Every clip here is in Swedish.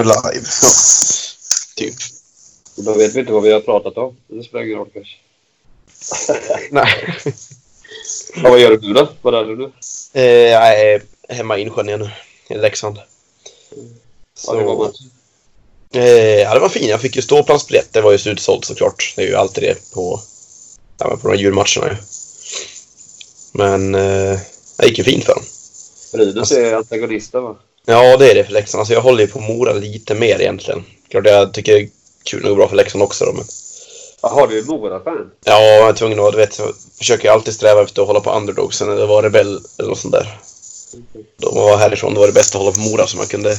är live. Ja. Typ. Då vet vi inte vad vi har pratat om. Det spelar ingen roll kanske. Nej. Ja, vad gör du då? Vad är nu? Eh, jag är hemma i Insjön nu. I Leksand. Ja, det var match. Eh, ja, det var fin. Jag fick ju ståplansbiljett. Det var ju slutsålt såklart. Det är ju alltid det på, ja, på de här julmatcherna ju. Men eh, det gick ju fint för dem. Brynäs är antagonisten va? Ja, det är det för Leksand. Alltså, jag håller ju på Mora lite mer egentligen. Klart jag tycker det är kul att gå bra för Leksand också då, men Jaha, du är Mora-fan? Ja, jag är tvungen att, du vet, jag försöker ju alltid sträva efter att hålla på underdogsen eller vara rebell eller något sånt där. De var härifrån, då var det bäst att hålla på Mora så man kunde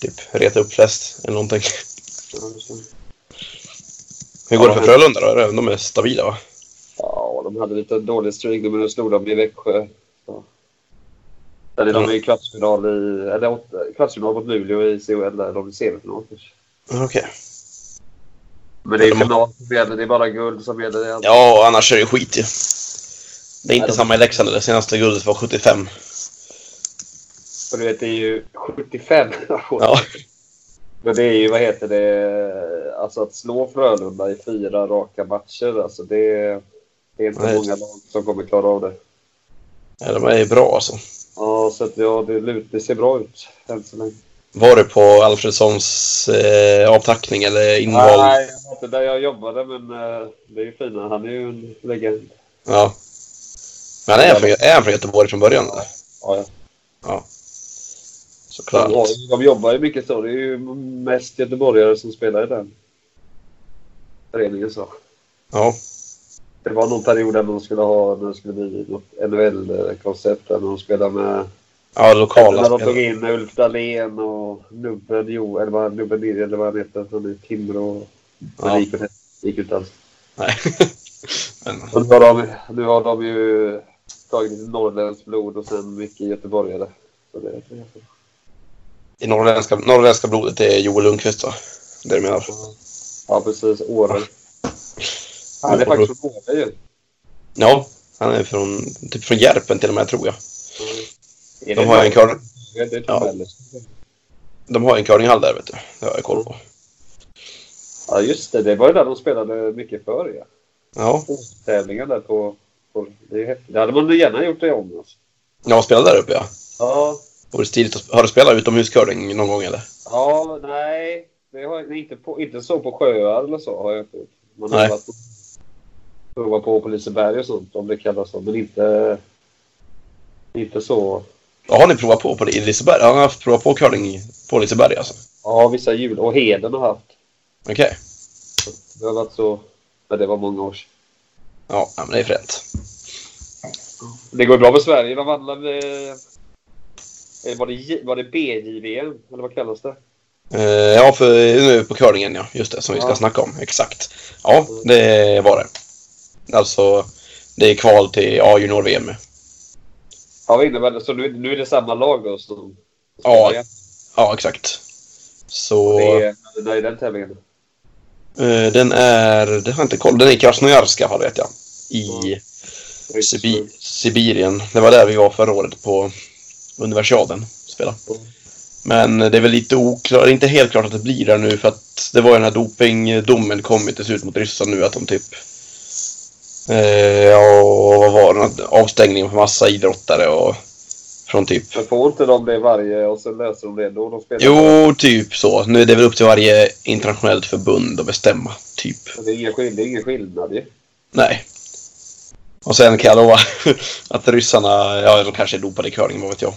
typ reta upp flest eller någonting. Det stämmer. Hur går det för Frölunda då? De är stabila va? Ja, de hade lite dålig men nu slog de i Växjö. Eller de är i kvartsfinal i... Eller kvartsfinal mot Luleå i CHL där. De är semifinal kanske. Okej. Men det är final som gäller. Det är bara guld som gäller. Ja, annars är det skit ju. Det är inte Nej, samma i Leksand. Det senaste guldet var 75. Och du vet, det är ju 75. Ja. Men det är ju, vad heter det, alltså att slå Frölunda i fyra raka matcher, alltså det, det är inte Nej. många lag som kommer klara av det. ja de är bra alltså. Ja, så att, ja, det, det ser bra ut än så länge. Var du på Alfredssons eh, avtackning eller inval? Nej, jag var inte där jag jobbade, men eh, det är ju fina. Han är ju en legend. Ja. Men han är, från, är han från Göteborg från början? Eller? Ja, ja. Ja. De, Såklart. ju- de jobbar ju mycket så. Det är ju mest göteborgare som spelar i den föreningen. Så. Ja. Det var någon period där de skulle ha, när det skulle bli något NHL-koncept där de spelade med Ja, lokala När de tog in Ulf Dahlén och Nubben Jo, eller vad Nubben Nir, eller vad han heter, från Timrå. Men Ja. det gick, gick inte alls. Nej. Men, nu har, de, nu har de ju tagit lite norrländskt blod och sen mycket göteborgare. Så det, det, I norrländska, norrländska blodet är Joel Lundqvist va? Det du menar? ja, precis. Åre. Han är faktiskt från ju. Ja, han är från, typ från Järpen till och med tror jag. Är De har en Det är typ Ja. De har en curlinghall där vet du. Det har jag koll på. Ja, just det. Det var ju där de spelade mycket förr, ja. Ja, Tävlingar där på... på det, det hade man gärna gjort det om. Alltså. jag spelar där uppe ja. Ja, Vore stiligt att, har du spelat utomhuscurling någon gång eller? Ja, nej. Det har inte, på, inte så på sjöar eller så har jag inte gjort. Man har Nej. varit provat på på Liseberg och sånt om det kallas så. Men inte, inte så. Ja, har ni provat på på det i Liseberg? Har ni haft provat på curling på Liseberg alltså? Ja, vissa jul och Heden har haft. Okej. Det har varit så. Men det var många år sedan. Ja, men det är fränt. Det går bra för Sverige. De vann eh, var det, var det BJVM? Eller vad kallas det? Eh, ja, för nu på curlingen ja. Just det, som vi ska Ja. snacka om. Exakt. Ja, det var det. Alltså, det är kval till A-junior-VM. Ja, vad innebär det? Så nu, nu är det samma lag då som Ja. Ja, exakt. Så Det är, det är den tävlingen. eh, den är, det har jag inte koll, den är i Krasnojarsk fall vet jag. I Sibi- Sibirien. Det var där vi var förra året på universiaden. Spela. Men det är väl lite oklart, inte helt klart att det blir där nu för att det var ju den här dopingdomen kom ju till slut mot Ryssland nu att de typ eh, ja, vad var det? Avstängning för massa idrottare och från typ Men får inte de det varje och så löser de det då? De spelar Jo, typ så. Nu är det väl upp till varje internationellt förbund att bestämma, typ. Det är ingen skillnad, det är ingen skillnad ju. Nej. Och sen kan jag lova att ryssarna, ja de kanske är dopade i curling, vad vet jag.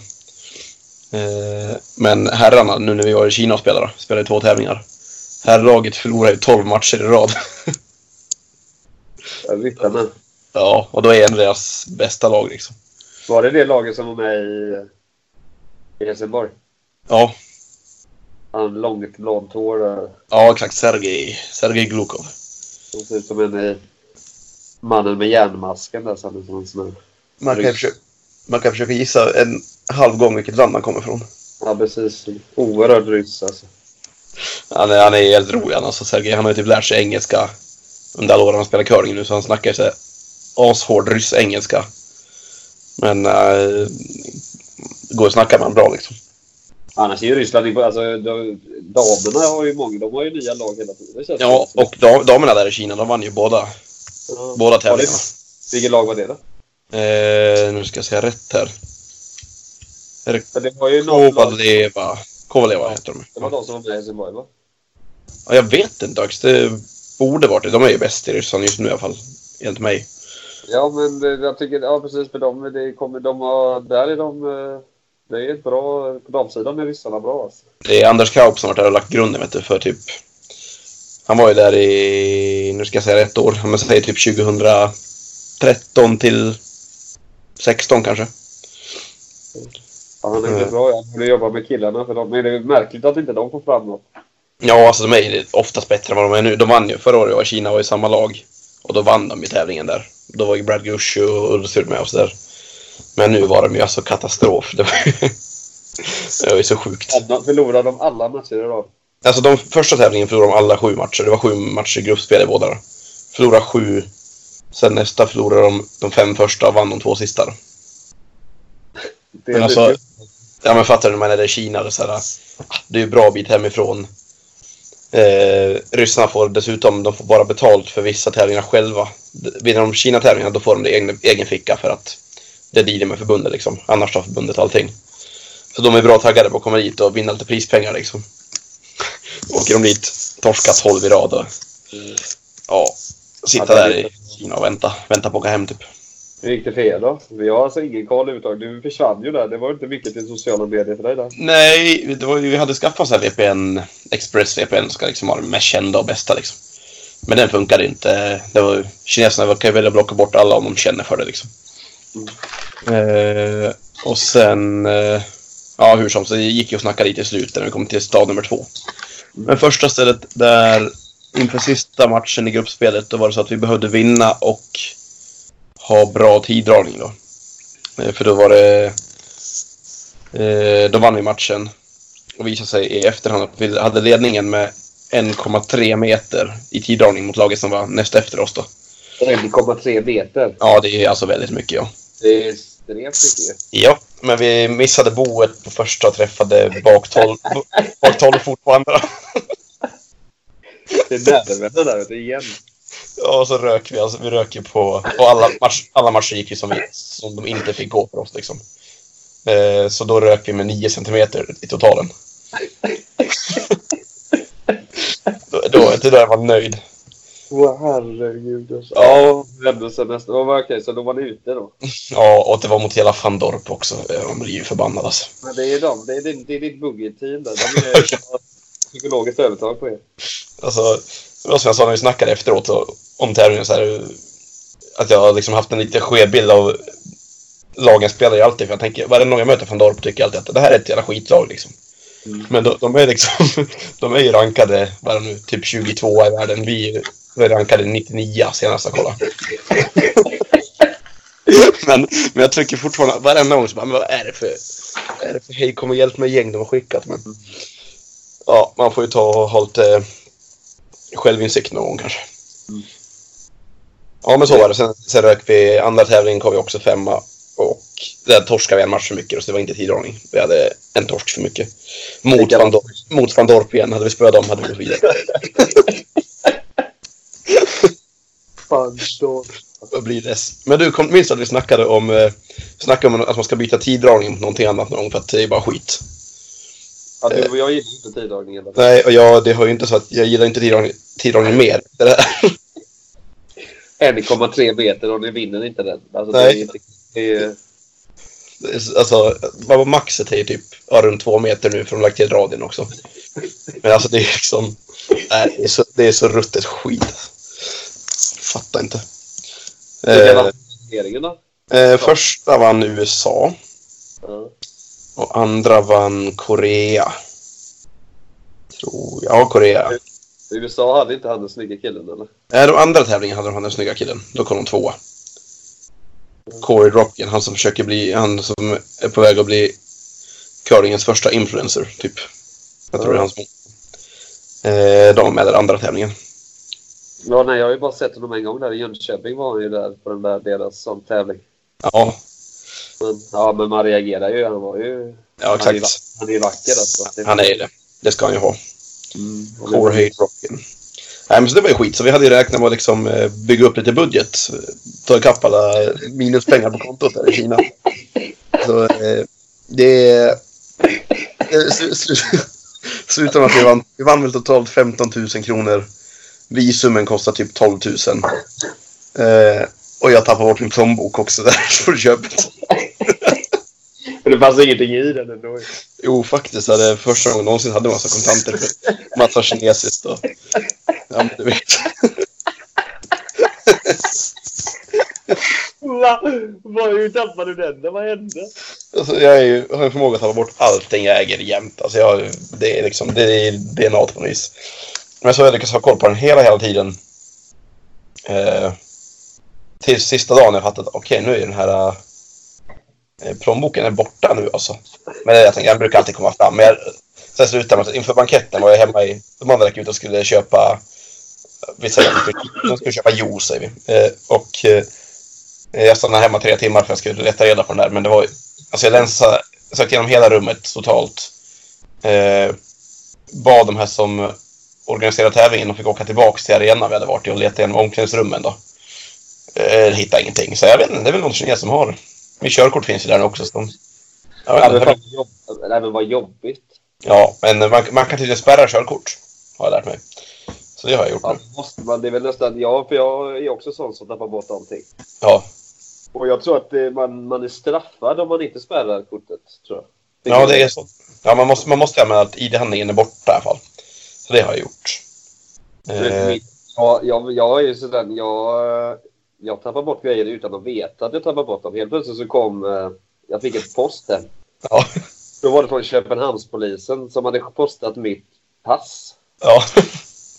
Eh, Men herrarna, nu när vi var i Kina och spelade, spelade två tävlingar. Herrlaget förlorade ju 12 matcher i rad. Ja, Ryttarna. Ja, och då är en deras bästa lag liksom. Var det det laget som var med i, i Helsingborg? Ja, Han långt blont hår där. ja exakt. Sergej, Sergej Glukov. Som ser ut som en i mannen med järnmasken där. Som, som, Man kan, försöka, man kan försöka gissa en halv gång vilket land han kommer ifrån. ja, precis. Oerhörd ryss alltså. Han är, han är helt rolig han, alltså Sergej. Han har ju typ lärt sig engelska under alla år han spelar curling nu så han snackar så här ashård ryss-engelska. Men äh, går att snacka med honom bra liksom. Annars är ju Ryssland... Alltså, damerna har ju många. De har ju nya lag hela tiden. Det Ja, och dam- damerna där i Kina, de vann ju båda, Ja. båda det- tävlingarna. Vilket lag var det då? Eh, nu ska jag säga rätt här. För det var ju. Kovaleva. Kovaleva heter de. Det var de som var med i Helsingborg va? Ja, jag vet inte. Det borde varit det. De är ju bäst i Ryssland just nu i alla fall. Enligt mig. Ja, men jag tycker... Ja, precis. För dem, det kommer, de har, där är de... eh, Det är ett bra... På damsidan är ryssarna bra alltså. Det är Anders Kaup som har varit där och lagt grunden vet du, för typ... Han var ju där i, nu ska jag säga rätt år, om jag säger typ 2013 till 16 kanske. Ja, han är mm. bra. Han borde jobba med killarna för dem. Men det är märkligt att inte de får fram något. Ja, alltså de är ju oftast bättre än vad de är nu. De vann ju förra året, och Kina var i samma lag. Och då vann de ju tävlingen där. Då var ju Brad Gushue och Ulrich med och sådär. Men nu var de ju alltså katastrof. Det var ju, det var ju så sjukt. Alla, förlorar de alla matcher idag? Alltså de första tävlingen förlorade de alla sju matcher. Det var sju matcher i gruppspel i båda. Förlorade sju. Sen nästa förlorade de de fem första och vann de två sista. Det är Men alltså, ja men fattar du när man är i Kina, det är, så här, det är ju bra bit hemifrån. Eh, ryssarna får dessutom, de får bara betalt för vissa tävlingar själva. Vinner de Kina-tävlingarna då får de det i egen, egen ficka för att det är dealen med förbundet liksom. Annars tar förbundet allting. Så de är bra taggade på att komma dit och vinna lite prispengar liksom. Åker de dit, torska 12 i rad och ja, sitta Ja, är där i Kina och vänta. Vänta på att åka hem typ. Hur gick det för er då? Vi har alltså ingen koll överhuvudtaget. Du försvann ju där. Det var inte mycket till sociala medier för dig där. Nej, var, vi hade skaffat så VPN, Express VPN, ska liksom vara det mest kända och bästa liksom. Men den funkade inte. Det var, kineserna kan ju välja att blocka bort alla om de känner för det liksom. Eh, och sen, eh, ja hur som så gick ju att snacka dit i slutet när vi kom till stad nummer två. Men första stället där, inför sista matchen i gruppspelet, då var det så att vi behövde vinna och ha bra tiddragning då. Eh, för då var det Eh, då vann vi matchen och visade sig i efterhand att vi hade ledningen med 1,3 meter i tiddragning mot laget som var näst efter oss då. 1,3 meter. Ja, det är alltså väldigt mycket ja. Det är extremt mycket. Ja, men vi missade boet på första och träffade bak 12, bak 12 fot på andra. Det är nerverna där du, igen. Ja, och så rök vi. Alltså, vi rök ju på... Och alla, match, alla matcher gick ju som, vi, som de inte fick gå för oss liksom. Eh, så då rök vi med 9 centimeter i totalen. då, då, det där var nöjd. Åh herregud. Alltså. Ja, ändå sen nästa. Oh, okej, så då var ni ute då? Ja, och det var mot hela Van Dorp också. Eh, Man blir ju förbannad alltså. Men det är de. Det är, din- det är ditt boogie-team där. De är har psykologiskt övertag på er. Alltså, det var som jag sa när vi snackade efteråt och, om tävlingen så här, Att jag har liksom haft en lite skev bild av lagen spelar ju alltid. För jag tänker, varje gång jag möter Van Dorp tycker jag alltid att det här är ett jävla skitlag liksom. Mm. Men de, de är liksom, de är ju rankade, vad är nu, typ 22 i världen. Vi är rankade 99 senast jag kollade. men, men jag tycker fortfarande, varenda gång så bara, men vad är det för, vad är det för hej kom och hjälp mig gäng de har skickat. Men, ja, man får ju ta och ha lite självinsikt någon gång kanske. Ja men så var det. Sen, sen rök vi, andra tävlingen kom vi också femma. Och där torskade vi en match för mycket så det var inte tiddragning. Vi hade en torsk för mycket. Mot Van, Dorp, mot Van Dorp igen. Hade vi spöat dem hade vi gått vidare. Fan då. Vad blir det? Men du, kom, minns att vi snackade om, eh, snackade om att man ska byta tiddragning mot någonting annat någon gång för att det är bara skit. Ja, du och jag gillar inte tiddragningen. Nej, och jag, det har ju inte så att jag gillar inte tiddragning, tiddragning mer. Det där. 1,3 meter och ni vinner inte den. Alltså, det Nej. är inte... Det är, Det Alltså, maxet är ju typ ja, runt två meter nu för de har lagt till radien också. Men alltså det är liksom, nej, det är så, det är så ruttet skit. Fattar inte. Vilka Eh, då? eh, första vann USA Ja. och andra vann Korea. Tror jag. Ja, Korea. USA hade inte han den snygga killen eller? Nej, de andra tävlingarna hade de han den snygga killen. Då kom de tvåa. Corey Rocken, han som försöker bli, han som är på väg att bli curlingens första influencer, typ. Jag tror det är hans. Eh, de var med där andra tävlingen. Ja, nej, jag har ju bara sett honom en gång där i Jönköping var han ju där på den där deras sån tävling. Ja, Men, ja, men man reagerar ju. Han var ju... ja är exakt. han är ju vacker alltså. Han är ju det. Det ska han ju ha. Mm, Core det- Jorge Nej, men så det var ju skit. Så vi hade ju räknat med att liksom eh, bygga upp lite budget. Eh, ta ikapp alla minuspengar på kontot där i Kina. Så eh, det... eh, sl- sl- Slutade med att vi vann. Vi vann väl totalt 15 000 kronor. Visumen kostar typ 12 000. Eh, och jag tappade bort min plånbok också där på köpet. Det fanns ingenting i den ändå. Jo, faktiskt. Det är första gången någonsin hade massa kontanter för massa kinesiskt. Och, ja, men du vet. Va? Va? Hur tappade du den? då? Vad hände? Alltså, jag är ju, har en förmåga att tappa bort allting jag äger jämt. Alltså, jag, det är liksom, det är DNA på något vis. Men så har jag lyckats ha koll på den hela, hela tiden. Eh, till sista dagen jag fattade att okej, nu är den här Eh, plånboken är borta nu alltså. Men jag tänkte, jag brukar alltid komma fram. Men jag, sen slutade med att inför banketten var jag hemma i, de andra gick ut och skulle köpa, vi säger att de skulle- köpa juice säger vi. Eh, och eh, jag stannade hemma tre timmar för att jag skulle leta reda på den där. Men det var Alltså jag länsade, sökte igenom hela rummet totalt. Eh, bad de här som organiserade tävlingen och fick åka tillbaka till arenan vi hade varit i och leta igenom omklädningsrummen då. Eh, hittade ingenting. Så jag vet inte, det är väl någon kines som har. Min körkort finns ju där också. Så jag Ja, inte, fan, jobb... Nej, men vad jobbigt. ja, men man, man kan tydligen spärra körkort. Har jag lärt mig. Så det har jag gjort Ja, måste man, det är väl nästan... Ja, för jag är också sån som tappar bort allting. Ja, Och jag tror att det, man, man är straffad om man inte spärrar kortet. Tror jag. ja det är så. Ja, man måste, man måste anmäla att ID-handlingen är borta i alla fall. Så det har jag gjort. Eh, Ja, jag, jag är ju sådär, jag, jag tappar bort grejer utan att veta att jag tappar bort dem. Helt plötsligt så kom, eh, jag fick ett post hem. ja. Då var det från Köpenhamnspolisen som hade postat mitt pass. ja.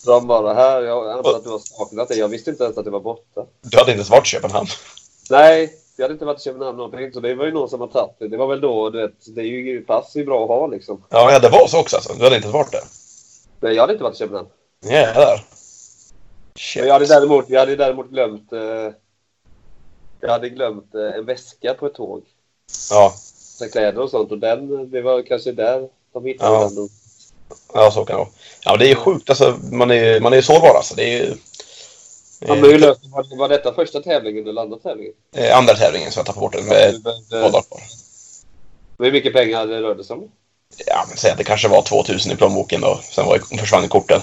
De bara, här, jag antar att du har saknat det. Jag visste inte ens att det var borta. Du hade inte ens varit i Köpenhamn. Nej, jag hade inte varit i Köpenhamn någonting. Så det var ju någon som har tagit det. Det var väl då, du vet, det är ju, pass är ju bra att ha liksom. Ja, ja, det var så också alltså. Du hade inte ens varit där. Men jag hade inte varit i Köpenhamn. Jävlar. Shit. Men jag hade däremot, jag hade däremot glömt, eh, jag hade glömt eh, en väska på ett tåg. Ja, Så kläder och sånt. Och den, det var kanske där de hittade Ja. den. ja, så kan det vara. Ja, men det är ju sjukt alltså. Man är, man är sårbar alltså. Det är. Ja, men hur löste var, var detta första tävlingen eller andra tävlingen? eh, andra tävlingen så jag tappade bort den med behövde- dagar kvar. Hur mycket pengar det rörde sig om? Ja, men säg att det kanske var 2000 i plånboken då. Sen var, försvann korten.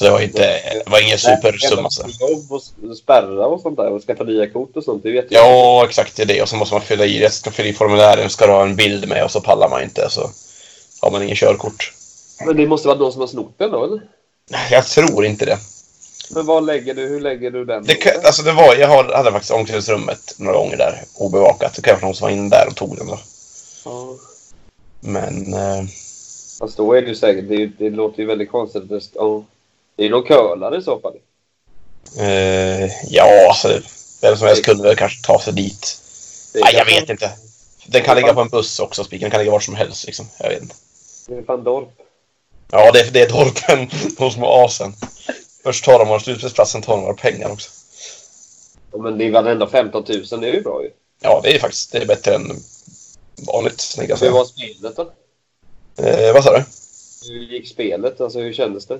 Så det var inte, det var ingen supersumma. Jobb och spärra och sånt där och skaffa nya kort och sånt. Det vet jag. Ja, exakt det är det. Och så måste man fylla i det. Ska fylla i formulären, ska du ha en bild med och så pallar man inte. Så har man ingen körkort. Men det måste vara någon som har snott den då eller? Jag tror inte det. Men vad lägger du, hur lägger du den? det kan, alltså det var, jag hade faktiskt omklädningsrummet några gånger där obevakat. Det kanske någon som var inne där och tog den då. Ja. Men eh, Fast då är det ju säkert, det, det låter ju väldigt konstigt. Det, ja. Det är curlare i så fall. eh, ja, alltså vem som helst kunde väl kanske ta sig dit. Nej, jag vet inte. Den kan ligga på en buss också, spiken. Den kan ligga var som helst liksom. Jag vet inte. Det är fan Dorp. Ja, det, är- det är Dorpen, de små asen. Först tar de våra slutspelsplatsen, tar de våra pengar också. Ja, men det är ändå 15 000, det är ju bra ju. Ja, det är faktiskt det är bättre än vanligt, Hur var spelet då? Eh, vad sa du? Hur gick spelet? Alltså hur kändes det?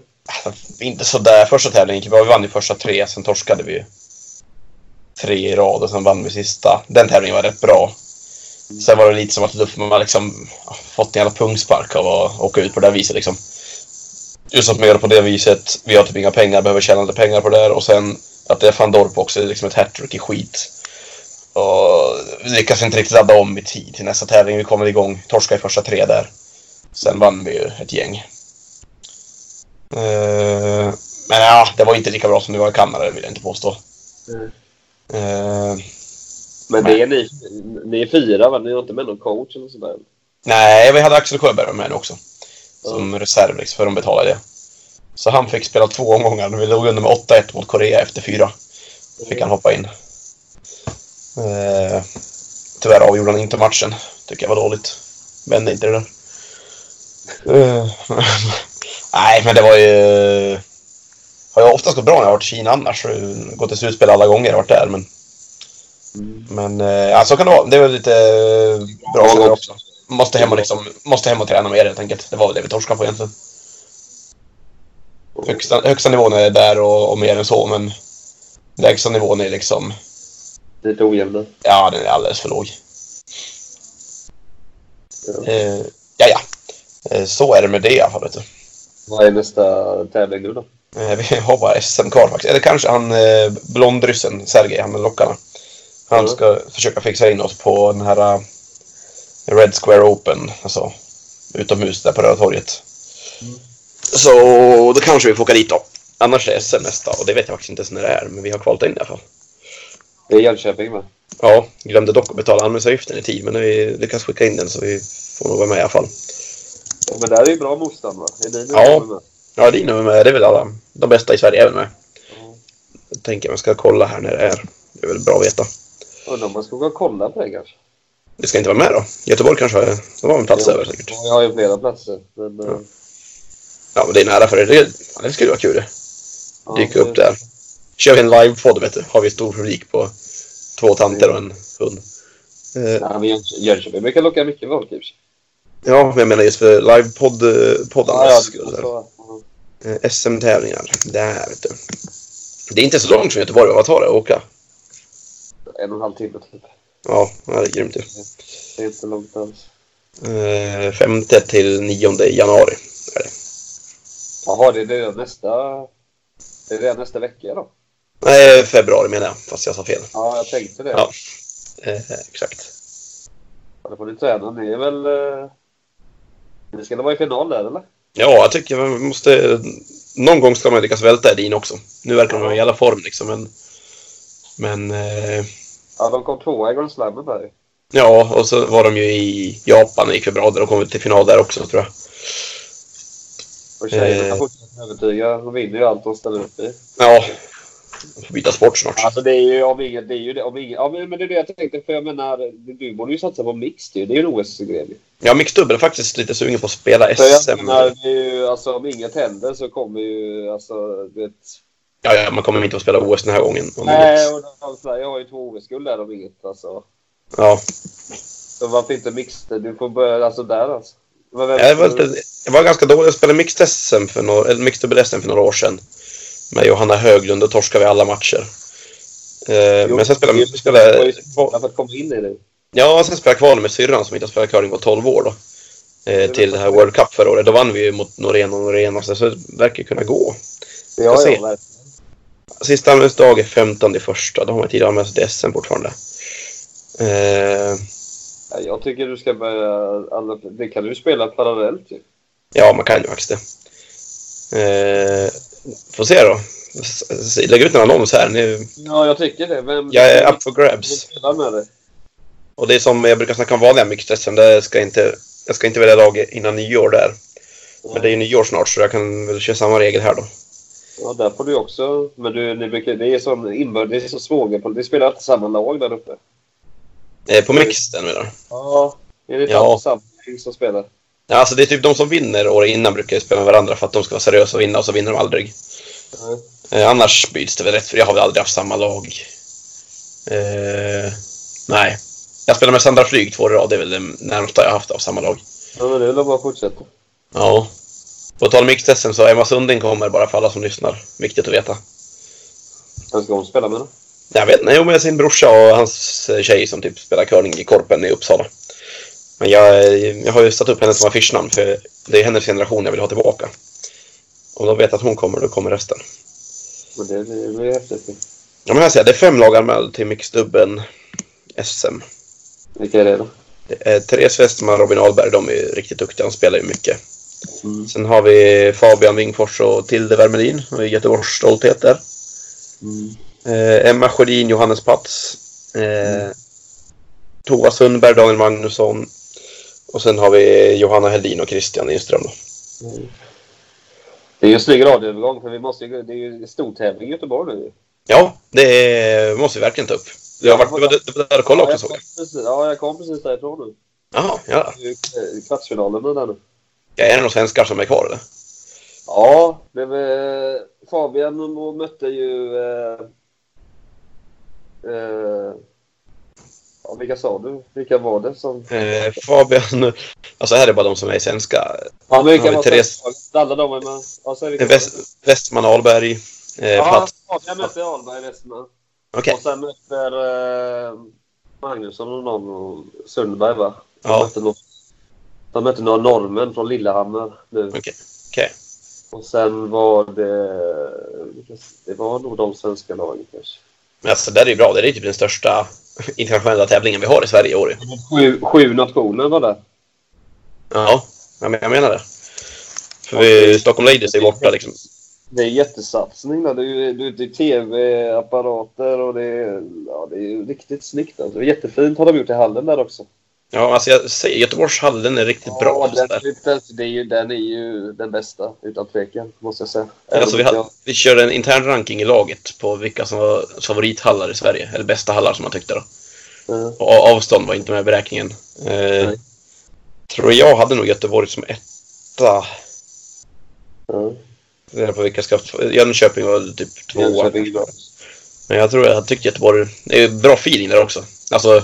Inte sådär. Första tävlingen gick bra. Vi vann ju första tre, sen torskade vi ju tre i rad och sen vann vi sista. Den tävlingen var rätt bra. Sen var det lite som att Luffman har liksom fått en jävla pungspark av att åka ut på det där viset liksom. Just att man gör det på det viset. Vi har typ inga pengar, behöver tjäna lite pengar på det här. och sen att det är van Dorp också, det är liksom ett hattrick i skit. Och vi lyckas inte riktigt ladda om i tid till nästa tävling. Vi kommer igång, torska i första tre där. Sen vann vi ju ett gäng. Eh, men ja, det var inte lika bra som det var i Kanada, vill jag inte påstå. Mm. Eh, Men det är ni, ni är fyra va? Ni har inte med någon coach eller sådär? nej, vi hade Axel Sjöberg med också. Som reserv, liksom, för de betalade det. Så han fick spela två omgångar. Vi låg under med 8-1 mot Korea efter fyra. Fick han hoppa in. Eh, tyvärr avgjorde han inte matchen. Tycker jag var dåligt. Vände inte det där. Eh, nej, men det var ju... Har ju oftast gått bra när jag har varit i Kina annars. Gått till slutspel alla gånger jag varit där. Men, men eh, ja, så kan det vara. Det väl lite bra Ja, också. också. Måste hem och, liksom, måste hem och träna mer helt enkelt. Det var väl det vi torskade på egentligen. Högsta, högsta nivån är där och, och mer än så, men lägsta nivån är liksom... Lite ojämna. Ja, den är alldeles för låg. Ja. Eh, ja. Eh, så är det med det i alla fall. Vad är nästa tävling nu då? Eh, vi har bara SM kvar faktiskt. Eller kanske han eh, blondryssen, Sergej, han med lockarna. Han Mm. ska försöka fixa in oss på den här eh, Red Square Open, alltså utomhus där på Röda torget. Så då kanske vi får åka dit då. Annars är det SM nästa och det vet jag faktiskt inte ens när det är, men vi har kvalat in i alla fall. Det är Jönköping va? Ja, glömde dock att betala anmälningsavgiften i tid, men nu vi lyckas skicka in den så vi får nog vara med i alla fall. Ja, men där är ju bra motstånd va? Är det Ja. med? Ja, Dino är med. Det är väl alla de bästa i Sverige även med. Ja. Jag tänker man ska kolla här när det är. Det är väl bra att veta. Undrar om man ska gå och kolla på det kanske? Det ska inte vara med då. Göteborg kanske de har en plats över säkert. Ja, jag har ju flera platser. Men, eh, Ja, men det är nära för det. Det, ja, det skulle vara kul det. ja, Dyka det- upp där. Kör vi en livepodd vet du. Har vi stor publik på två tanter och en hund. Ja, men Jönköping- brukar locka mycket folk i. ja, jag menar just för livepodd eh, poddarnas Ja, skull. Eh, SM-tävlingar. Där vet du. Det är inte så långt från Göteborg. Vad tar det att åka? En och en halv timme typ. Ja, det är grymt ju. Det är inte långt alls. Eh, femte till nionde januari. Är det. Jaha, det är det nästa... Det är det nästa vecka då? Nej, februari menar jag. Fast jag sa fel. Ja, jag tänkte det. Ja. Eh, exakt. Då får ni träna. Ni är väl... Eh... Ni ska vara i final där eller? Ja, jag tycker man måste... Någon gång ska man lyckas välta Edin också. Nu verkar de vara i alla form liksom, men... Men... Eh, Ja, de kom tvåa i Grand Slammet där ja, och så var de ju i Japan och gick för bra där. De kom till final där också, tror jag. Och tjejerna Eh. fortsätter övertyga. De vinner ju allt de ställer upp i. Ja. Får byta sport snart. Alltså det är ju om inget, det är ju det, om inget, ja men det är det jag tänkte för jag menar, du borde ju satsa på mixed ju. Det är ju en OS-gren. Ja, Mixed är faktiskt lite sugen på att spela jag SM. menar, det är ju, alltså om inget händer så kommer ju, alltså vet. Ja, ja, man kommer inte att spela OS den här gången. Nej, inget. och då, Sverige har ju två OS-guld där om inget alltså. Ja. Så varför inte mixed? Du får börja, alltså där alltså. Men vem- Jag var, lite, jag var ganska dålig. Jag spelade Mixed SM för några, eller Mixed SM för några år sedan. Med Johanna Höglund och torskade vi alla matcher. Eh, Jo, men sen spelade jag... Spelade, för att komma in i det. ja, sen spelade jag kval med syrran som inte har spelat curling på 12 år då. Eh, till det här World Cup förra året. Då vann vi ju mot Norén och Norén. Så det verkar kunna gå. Ja, ja, verkligen. Sista anmälningsdag är 15 i första. Då har man tid att anmäla sig till SM fortfarande. Eh, Ja, Jag tycker du ska börja, alla, det kan du spela parallellt ju. ja, man kan ju faktiskt det. Eh, får se då. Lägg ut en annons här. Nu, Ja, jag tycker det. Vem, jag är up for grabs. Och det är som jag brukar snacka om vanliga. Det ska inte, jag ska inte välja lag innan nyår där. Men det är ju nyår snart så jag kan väl köra samma regel här då. Ja, där får du också. Men du, ni brukar, det är sån inbördes, det är så svåger. Det spelar alltid samma lag där uppe. Eh, på mixten menar du? Ja. Är det Ja. samma som spelar? Ja, alltså det är typ de som vinner året innan brukar ju spela med varandra för att de ska vara seriösa och vinna och så vinner de aldrig. Nej. Eh, annars byts det väl rätt för jag har väl aldrig haft samma lag. Eh, nej. Jag spelar med Sandra Flyg två år i rad. Det är väl det närmsta jag haft av samma lag. Ja, men det är väl bara att fortsätta. Ja. På tal om mixed så Emma Sunding kommer bara för alla som lyssnar. Viktigt att veta. Vem ska hon spela med då? Jag vet inte, jo med sin brorsa och hans tjej som typ spelar curling i Korpen i Uppsala. Men jag, jag har ju satt upp henne som affischnamn för det är hennes generation jag vill ha tillbaka. Om de vet att hon kommer, då kommer resten. Men det, blir häftigt. Ja, men jag säger, det är fem lag anmälda till mixdubben SM. Vilka är det då? Det är Therese Westman och Robin Ahlberg, de är riktigt duktiga, de spelar ju mycket. Mm. Sen har vi Fabian Wingfors och Tilde Wermelin, och Göteborgs stolthet där. Mm. Eh, Emma Sjödin, Johannes Pats. Eh, Tova Sundberg, Daniel Magnusson. Och sen har vi Johanna Heldin och Christian Lindström. Då. Mm. Det är ju en snygg radioövergång för vi måste ju, det är ju en stor tävling i Göteborg nu. Ja, det måste vi verkligen ta upp. Du har varit, du var, du var där och kollade ja, också såg jag jag. kom precis, ja, jag kom precis därifrån nu. Jaha, ja. Det är ju Kvartsfinalen där nu. ja. Är det några svenskar som är kvar eller? Ja, det var, Fabian och mötte ju... Eh, eh, ja, vilka sa du? Vilka var det som... Eh, Fabian, alltså här är bara de som är svenska. Ja, men vilka var Therese-? Alla de är med. Ja, så är vilka Eh, Väst, Westman Ahlberg. Eh, Ja, Plats. Fabian mötte Ahlberg Westman. Okej. Och sen möter eh, Magnusson och någon och Sundberg va? De Ja. mötte någon- De mötte några norrmän från Lillehammer nu. Okej. Okej. Och sen var det... Det var nog de svenska lagen kanske. Men alltså det där är ju bra. Det är typ den största internationella tävlingen vi har i Sverige i år. ju. Sju, sju nationer var det. Ja, jag men- jag menar det. För vi, Stockholm Ladies är borta liksom. Det är jättesatsning där. Det är det är, är tv-apparater och det är, ja, det är riktigt snyggt. Alltså. Jättefint har de gjort i hallen där också. Ja, alltså jag säger Göteborgshallen är riktigt bra. Ja, sådär. den, den, det är ju, den är ju den bästa utan tvekan, måste jag säga. Alltså, vi, hade, vi körde en intern ranking i laget på vilka som var favorithallar i Sverige. Eller bästa hallar som man tyckte då. jag- ja. Och avstånd var inte med i beräkningen. Eh, tror jag hade nog Göteborg som etta. Ja. Det är på vilka ska... Jönköping var typ tvåa. Bra. Men jag tror jag hade tyckt Göteborg... Det är bra feeling där också. Alltså...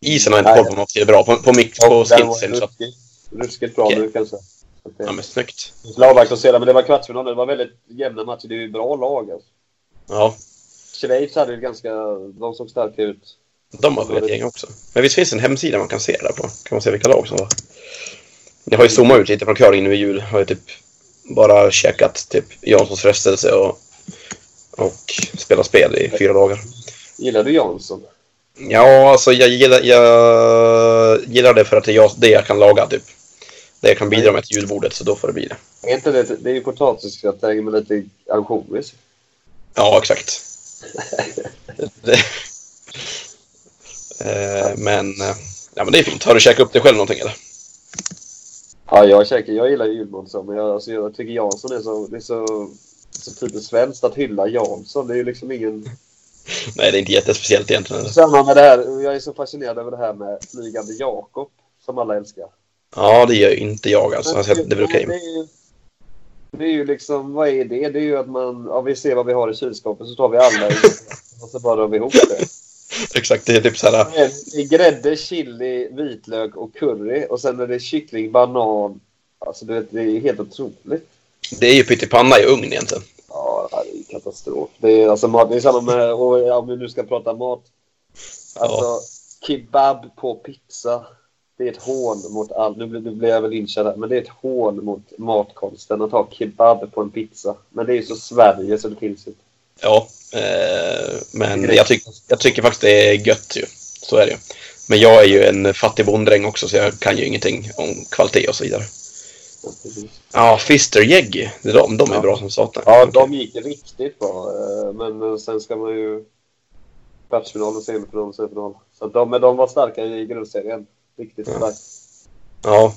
Isen har jag inte koll på om det är bra. På, på, mix, på att... ruskigt, ruskigt bra Okej. nu kanske. Det- Ja men snyggt. Det avvakta och men det var kvartsfinal. Det var väldigt jämna matcher. Det är ju bra lag alltså. Ja. Schweiz hade ju ganska... De såg starka ut. De har ett gäng också. Men visst finns det en hemsida man kan se där på? Kan man se vilka lag som var? Jag har ju zoomat ut lite från curling nu i jul. Har ju typ bara käkat typ Janssons frestelse och, och spelat spel i fyra dagar. Gillar du Jansson? Ja, alltså jag gillar, jag gillar det för att det är jag, det jag kan laga typ. Det jag kan bidra med till julbordet, så då får det bli det. Är inte det, det är ju potatisgratäng med lite ansjovis. Ja, exakt. det, eh, men, eh, ja, men det är fint. Har du käkat upp det själv någonting eller? Ja, jag käkar. Jag gillar julmat så, men jag, alltså, jag tycker Jansson är så, det är så, så typiskt svenskt att hylla Jansson. Det är ju liksom ingen... Nej, det är inte jättespeciellt egentligen. Samma med det här. Jag är så fascinerad över det här med Flygande Jakob, som alla älskar. Ja, det gör inte jag alltså. alltså det väl okej. Det är ju- Det är ju liksom, vad är det? Det är ju att man, ja vi ser vad vi har i kylskåpet så tar vi alla och så bara rör vi ihop det. Exakt, det är typ så här. Det är grädde, chili, vitlök och curry och sen är det kyckling, banan. Alltså du vet, det är helt otroligt. Det är ju pyttipanna i ugn egentligen. Ja, det katastrof. Det är, alltså, mat, det är samma med, ja, om vi nu ska prata mat. Alltså, kebab på pizza. Det är ett hån mot allt. Nu blir, nu blir jag väl här, men det är ett hån mot matkonsten att ha kebab på en pizza. Men det är ju så Sverige så det finns inte. Ja, eh, men jag, tyck, jag tycker faktiskt det är gött ju. Så är det ju. Men jag är ju en fattig bonddräng också så jag kan ju ingenting om kvalitet och så vidare. Ja, Fister Jeggy. De, de är Ja. bra som satan. Ja, de gick riktigt bra. eh, Men sen ska man ju... Kvartsfinal och semifinal och semifinal. Så de, men de var starka i grundserien. Riktigt Ja. starka. Ja.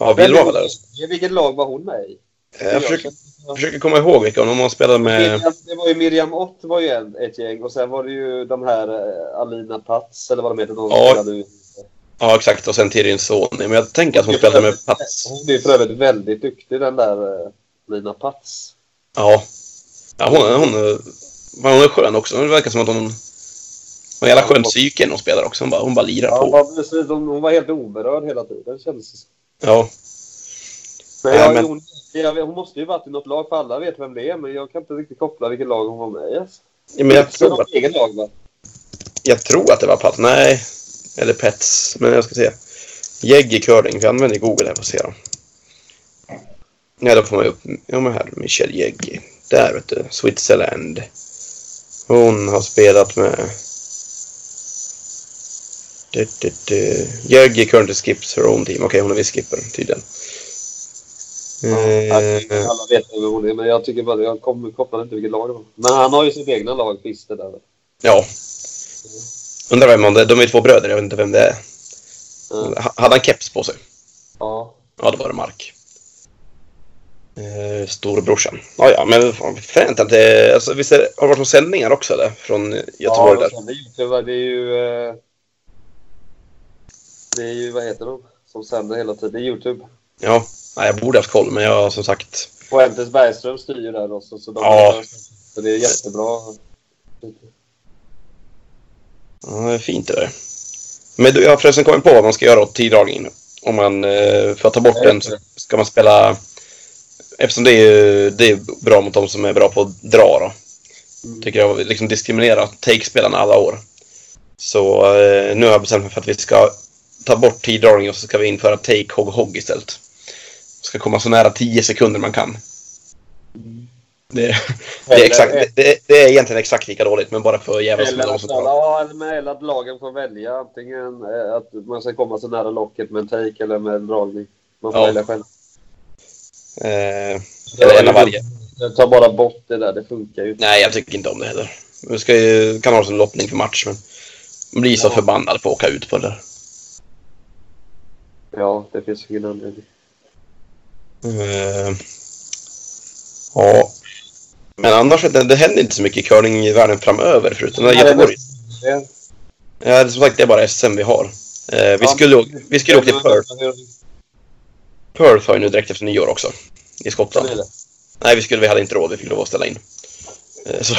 Ja, Bill var väl där. Vilket lag var hon med i? Eh, Jag försöker, jag försöker komma ihåg vilka. Om man spelar med... Miriam, det var ju Miriam Ott var ju en, ett gäng och sen var det ju de här eh, Alina Pats eller vad de heter. De Ja. Ja, exakt. Och sen Tyrion Sony. Men jag tänker att hon spelade med Pats. Hon är för övrigt väldigt duktig den där eh, Lina Pats. Ja. ja hon, hon, hon, hon är skön också. Det verkar som att hon... Hon har jävla skön psyke när hon spelar också. Hon bara, hon bara lirar på. Ja, precis. Hon, hon var helt oberörd hela tiden kändes det som. Ja. Men, jag, men- Hon, jag, hon måste ju varit i något lag för alla vet vem det är men jag kan inte riktigt koppla vilket lag hon var med i. Alltså. Ja, Men jag Så tror, att, lag va? jag tror att det var Pats. Nej. Eller Pets. Men jag ska se. Jeggy curling. Vi använder Google här för att se då. Ja, då får man upp... Ja, men här. Michelle Jeggy. Där vet du. Switzerland. Hon har spelat med... Du, du, du. Currently skips her own team. Okej, hon är visst skipper tydligen. Ja, Eh, alla vet vem hon är men jag tycker bara jag kopplade inte vilket lag det var. Men han har ju sitt egna lag, Fister där. ja. Undrar vem han det De är två bröder. Jag vet inte vem det är. Ha- Hade han keps på sig? Ja. Ja, då var det Mark. Eh, storebrorsan. Ja, ja, men fränt att det... Alltså, visst är det, har det varit några sändningar också eller? Från Göteborg ja, där? de sänder ju- Det är ju... eh, Det är ju, vad heter de? Som sänder hela tiden. Det är Youtube. Ja. Nej, jag borde haft koll, men jag har som sagt... Och Entes Bergström styr ju där också. Så, de Ja. så det är jättebra. Ja, det är fint det där. Men jag har förresten kommit på vad man ska göra åt tiddragningen. Om man, eh, för att ta bort den så ska man spela... Eftersom det är, det är bra mot de som är bra på att dra då. Tycker jag liksom diskriminera take-spelarna alla år. Så eh, nu har jag bestämt mig för att vi ska ta bort tiddragningen och så ska vi införa take hog hog istället. Ska komma så nära 10 sekunder man kan. Det, det, är exakt, det, det, är egentligen exakt lika dåligt men bara för att jävlas med Eller de att, som ja, eller att lagen får välja antingen eh, att man ska komma så nära locket med en take eller med en dragning. Man får Ja. välja själv. Eh, eller en av varje. Jag tar bara bort det där, det funkar ju inte. Nej, jag tycker inte om det heller. Vi ska ju, kan ha det som lottning för match, men man blir så Ja. förbannad på att åka ut på det där. Ja, det finns ingen anledning. Eh, ja. Men annars, jag, det händer inte så mycket curling i världen framöver förutom Nej, Göteborg. Det- Ja, som sagt, det är bara SM vi har. Eh, vi, Ja, skulle, vi skulle åka till Perth. Perth har ju nu direkt efter nyår också. I Skottland. Det? Nej, vi skulle, vi hade inte råd. Vi fick lov att ställa in. Eh, så,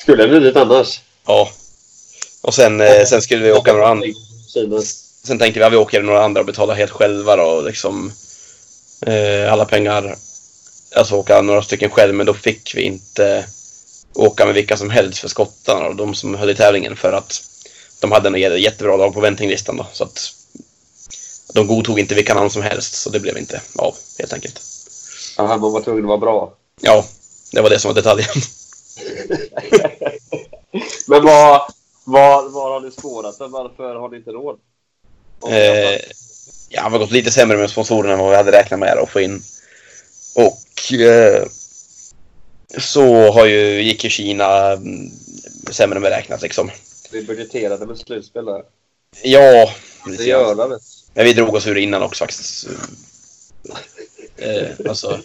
Skulle jag blivit annars? ja. Och sen, eh, sen skulle vi åka några andra. Sen tänkte vi att vi åker några andra och betalar helt själva då, och liksom eh, alla pengar. Alltså åka några stycken själv, men då fick vi inte åka med vilka som helst för skottarna och de som höll i tävlingen för att de hade en jä- jättebra lag på väntinglistan då, så att de godtog inte vilka namn som helst, så det blev inte av helt enkelt. Jaha, man var tvungen att vara bra. Ja, det var det som var detaljen. Men vad, vad, vad har ni spårat? Varför har ni inte råd? Eh, ja, det har gått lite sämre med sponsorerna än vad vi hade räknat med att få in. Och eh, så har ju, gick ju Kina mm, sämre än beräknat liksom. Vi budgeterade med slutspel där. Ja, Det lite gör det. Men vi drog oss ur innan också faktiskt. Eh, alltså,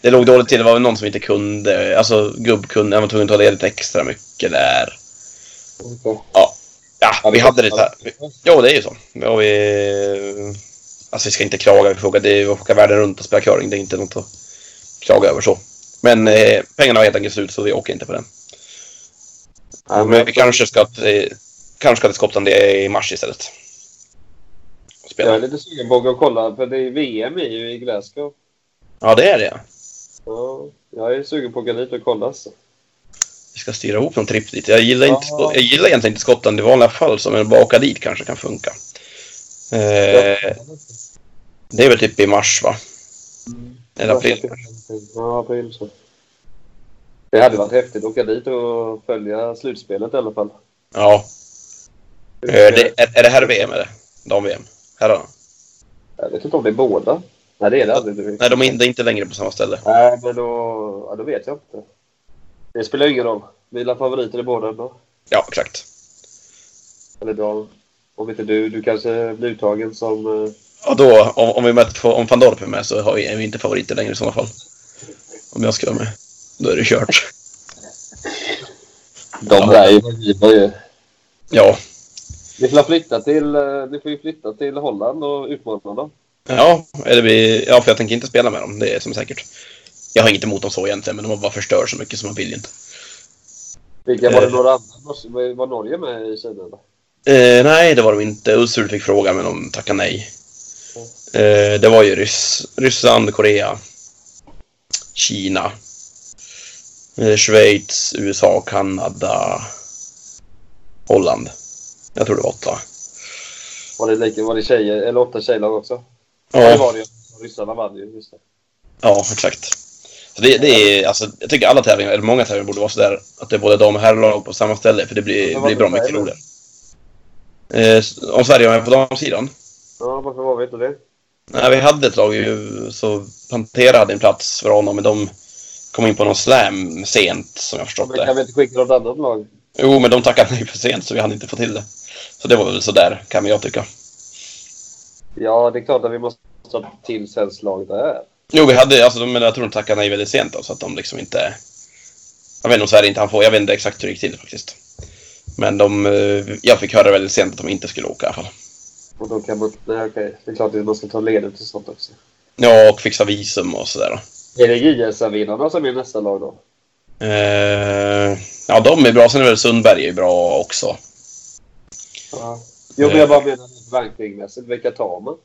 det låg dåligt till. Det var väl någon som inte kunde. Alltså gubb kunde. Han var tvungen att ta ledigt extra mycket där. Ja, ja vi hade det här. Jo, det är ju så. Och vi, alltså vi ska inte klaga. Vi får åka, det är, vi får åka världen runt och spela curling. Det är inte något att klaga över så. Men eh, pengarna var helt enkelt slut så vi åker inte på den. Ja, Men vi kanske ska, till, kanske ska till Skottland i mars istället. Spela. Jag är lite sugen på att gå och kolla, för det är VM är ju i Glasgow. Ja, det är det. Ja, jag är sugen på att gå dit och kolla. Så. Vi ska styra ihop någon tripp dit. Jag gillar, inte, Ja. jag gillar egentligen inte Skottland i vanliga fall, så men bara åka dit kanske kan funka. Eh, det är väl typ i mars, va? Eller april. Ja, april så. Det hade varit häftigt att åka dit och följa slutspelet i alla fall. Ja. Eh, det, är, är det här VM eller? Dam-VM? Herrarna? Jag vet inte om det är båda. Nej, det är det aldrig. Nej, de är inte, inte längre på samma ställe. Nej, men då, ja, då vet jag inte. Det spelar ingen roll. Mina favoriter är båda ändå. Ja, exakt. Eller då, om inte du. Du kanske blir uttagen som... eh, Och då, om, om vi möter, om van Dorp är med så har vi, är vi inte favoriter längre i sådana fall. Om jag ska vara med. Då är det kört. De där är ju... Ja. Ni får flytta till, eh, ni får ju flytta till Holland och utmana dem. Ja, eller vi, ja, för jag tänker inte spela med dem. Det är som säkert. Jag har inget emot dem så egentligen, men de har bara förstört så mycket som man vill inte. Vilka var det Eh. några andra? Var Norge med i Kina? Eh, nej, det var de inte. Ulsrud fick fråga, men de tackade nej. Eh, det var ju Ryss, Ryssland, Korea, Kina, eh, Schweiz, USA, Kanada, Holland. Jag tror det var åtta. Var det, lika, var det tjejer, eller åtta tjejlag också? Ja, det var det ju. Ryssarna vann ju. Just det. ja exakt. Så det, det är, alltså, jag tycker alla tävlingar, eller många tävlingar borde vara sådär att det är både dam och herrlag på samma ställe, för det blir, det blir bra mycket roligare. Eh, om Sverige var med på damsidan? Ja, varför var vi inte det? Nej, vi hade ett lag ju, så Pantera hade en plats för honom, men de kom in på någon slam sent, som jag förstått Men kan det. vi inte skicka något annat lag? Jo, men de tackade nej för sent, så vi hade inte fått till det. Så det var väl sådär, kan jag tycka. Ja, det är klart att vi måste ta till svenskt lag där. Jo, vi hade, alltså, men jag tror de tackade nej väldigt sent då, så att de liksom inte... Jag vet inte om Sverige inte han får, jag vet inte exakt hur det gick till faktiskt. Men de, eh, jag fick höra väldigt sent att de inte skulle åka i alla fall. Och då kan man... Nej, okej. Det är klart att man ska ta ledigt och sånt också. Ja, och fixa visum och sådär. Är det JSM-vinnarna som är nästa lag då? Eh, ja, de är bra. Sen är väl Sundberg är bra också. Ja. Jo, men jag bara menar rankingmässigt. Vilka tar man?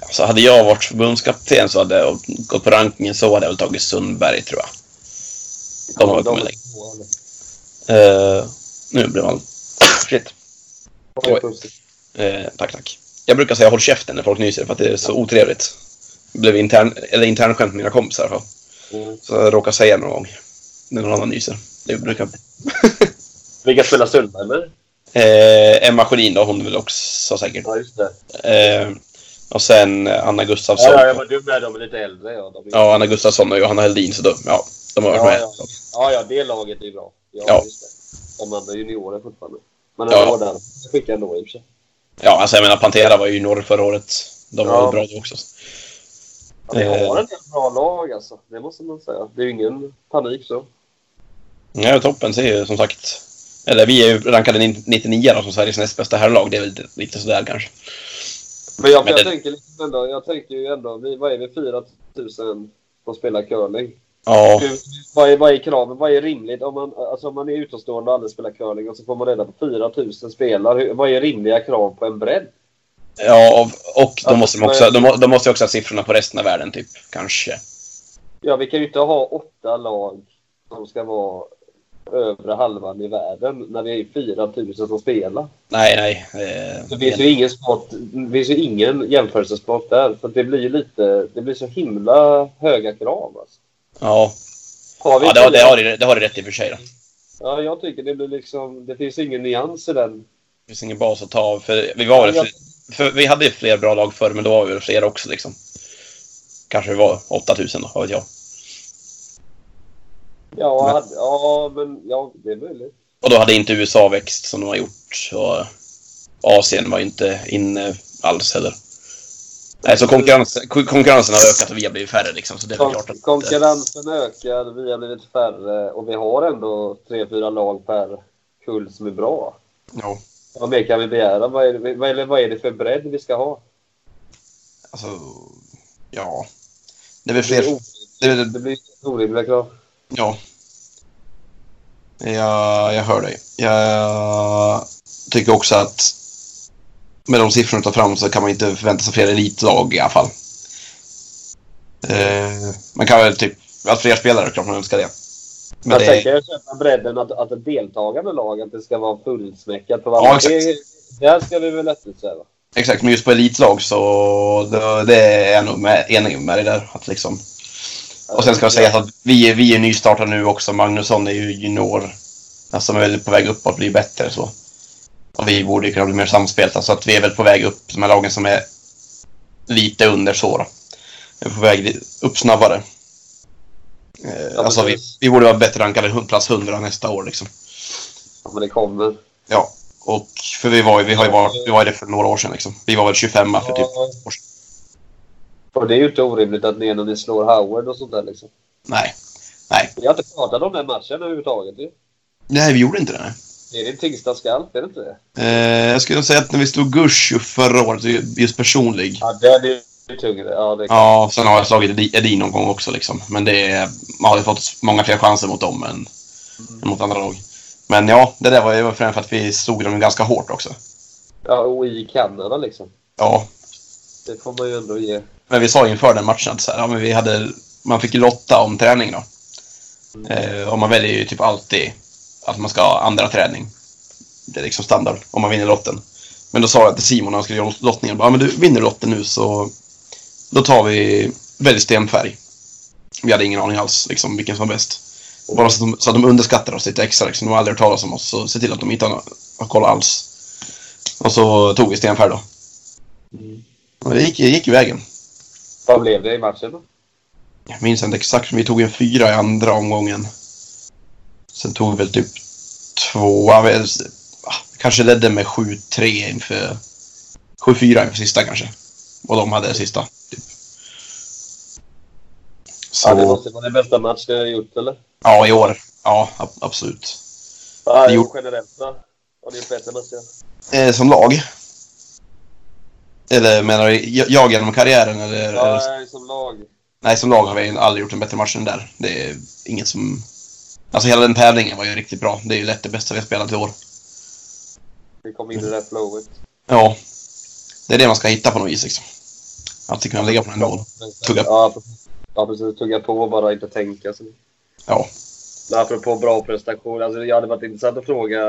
Alltså, hade jag varit förbundskapten så hade jag gått på rankingen så hade jag väl tagit Sundberg tror jag. De har väl kommit längre. Eh, nu blev man... Shit. Oj. Eh, tack, tack. Jag brukar säga håll käften när folk nyser för att det är så otrevligt. Det blev intern, eller internskämt med mina kompisar i alla fall. Mm. Så jag råkar säga någon gång. När någon annan nyser. Det brukar... Vilka spelar Sundberg med? eh, Emma Sjödin då, hon väl också säkert. Ja, just det. Eh, och sen Anna Gustafsson. Ja, ja, jag var dum där. De är lite äldre. Ja, de är... Ja, Anna Gustafsson och Johanna Heldin, så då, ja, de har varit Ja, med. ja. ja, ja, det laget är bra. Ja, Ja. just det. De andra juniorer fortfarande. Men Ja. ja. var där. Jag skickade ändå i och för sig. Ja, alltså jag menar Pantera var ju norr förra året. De var Ja. bra då också. Ja, vi Eh. har en del bra lag alltså. Det måste man säga. Det är ju ingen panik så. Ja, toppen ser ju som sagt... Eller vi är ju rankade 99 då, som Sveriges näst bästa herrlag. Det är väl lite, sådär kanske. Men jag, Men jag, det- tänker liksom ändå, jag tänker ju ändå, vi, vad är vi, 4 000 som spelar curling? Ja, Hur, vad, är, vad är kraven? Vad är rimligt? Om man, alltså om man är utomstående och aldrig spelar curling och så får man reda på 4 000 spelare. Hur, vad är rimliga krav på en bredd? ja och, och då måste de också, de, må- de måste också ha siffrorna på resten av världen, typ. Kanske. Ja, vi kan ju inte ha åtta lag som ska vara övre halvan i världen när vi är 4 000 som spelar. Nej, nej. Eh, Det finns ju ingen sport, det finns ju ingen jämförelsesport där. För det blir ju lite, det blir så himla höga krav. Alltså. Ja, Har vi ja det, har, det, har, du- det har du rätt i och för sig. Då. Ja, jag tycker det blir liksom, det finns ingen nyans i den. Det finns ingen bas att ta av. För vi, var Ja, fler, för vi hade ju fler bra lag förr, men då var vi fler också. Liksom. Kanske det var 8000 då, vad vet jag. Ja, Men- hade- ja, men ja, det är möjligt. Och då hade inte USA växt som de har gjort. Och Asien var ju inte inne alls heller. Nej, så konkurrens, konkurrensen har ökat och vi har blivit färre liksom. Så det är Kon- klart att... konkurrensen ökar, vi har blivit färre och vi har ändå tre, fyra lag per kull som är bra. Ja, Vad mer kan vi begära? Vad är, det, vad, vad är det för bredd vi ska ha? alltså... Ja. Det väl fler... Det väl- Det blir orimliga krav. ja. Jag, jag hör dig. Jag tycker också att med de siffrorna du tar fram så kan man inte förvänta sig fler elitlag i alla fall. Eh, man kan väl typ... Att fler spelare, klart man önskar det. Men Men det, kan jag köpa bredden att, att ett deltagande lag, att det ska vara fullsmäckat på Ja, varje. exakt. det, där ska vi väl eftersträva. Exakt, men just på elitlag så det, det är jag nog med, enig med dig där. Att liksom, och sen ska jag säga att vi, är- vi är nystartade nu också. Magnusson är ju junior. Alltså, som är väl på väg uppåt bli bättre så. Och vi borde kunna bli mer samspelta. Så att vi är väl på väg upp, de här lagen som är lite under så då. Vi är på väg upp snabbare. Eh, Ja, alltså vi, vi borde vara bättre rankade plats 100 nästa år liksom. Ja, men det kommer. Ja, och för vi var vi har varit, vi var ju det för några år sedan liksom. Vi var väl 25 för typ Ja. Och det är ju inte orimligt att ni när ni slår Howard och sånt där liksom. Nej. Nej. Vi har inte pratat om den matchen överhuvudtaget ju. Nej, vi gjorde inte det. Det är din tyngsta skalp, är det inte det? Eh, jag skulle säga att när vi stod Gush förra året, just personlig. Ja, den är tyngre. Ja, det Ja, sen har jag slagit Edi- Edin någon gång också liksom. Men det är, man har ju fått många fler chanser mot dem än, än mot andra lag. Men ja, det där var ju främst för att vi slog dem ganska hårt också. ja, och i Kanada liksom. Ja, Det får man ju ändå ge. men vi sa inför den matchen att så här, ja, men vi hade, man fick lotta om träning då. Eh, och man väljer ju typ alltid att man ska ha andra träning. Det är liksom standard om man vinner lotten. Men då sa jag till Simon när han skulle göra lottningen, ja men du vinner lotten nu så då tar vi välj stenfärg. Vi hade ingen aning alls liksom vilken som var bäst. Bara så att de, så att de underskattar oss lite extra liksom. De har aldrig hört talas om oss. Så se till att de inte har, har koll alls. Och så tog vi stenfärg då. Och det gick, gick ju vägen. Vad blev det i matchen då? Jag minns inte exakt, men vi tog en fyra i andra omgången. Sen tog vi väl typ två, kanske ledde med 7-3 inför... 7-4 inför sista kanske. Och de hade sista. Typ. Ja, det Så, måste vara den bästa match ni har gjort, eller? ja, i år. Ja, ab- absolut. Ja, Det jo. gjorde- generellt då? Har ni gjort bättre matcher? Eh, som lag? Eller menar du jag genom karriären? Eller, eller, Ja, nej, som lag. nej, som lag har vi aldrig gjort en bättre match än där. Det är inget som... Alltså hela den tävlingen var ju riktigt bra. Det är ju lätt det bästa vi har spelat i år. Vi kom in i det där flowet. Ja. Det är det man ska hitta på något vis liksom. Alltid kunna ligga på den nivån. Tugga. Precis. ja, precis. Tugga på och bara inte tänka. Så. Ja. Apropå bra prestation. Alltså, jag hade varit intressant att fråga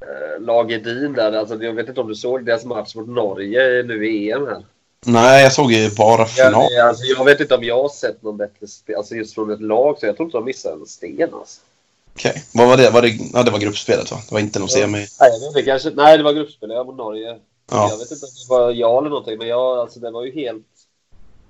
eh, Lag Edin där. Alltså, jag vet inte om du såg deras match mot Norge nu i EM här. Nej, jag såg ju bara final. Jag, alltså, jag vet inte om jag har sett någon bättre spel. Alltså just från ett lag. Så jag tror inte de missade en sten alltså. Okej. Vad var det? Var det? Ja, det var gruppspelet va? Det var inte någon semi. Nej, jag vet inte, kanske, nej, det var gruppspel. Jag mot Norge. Ja. Jag vet inte om det var jag eller någonting, men jag, alltså, det var ju helt...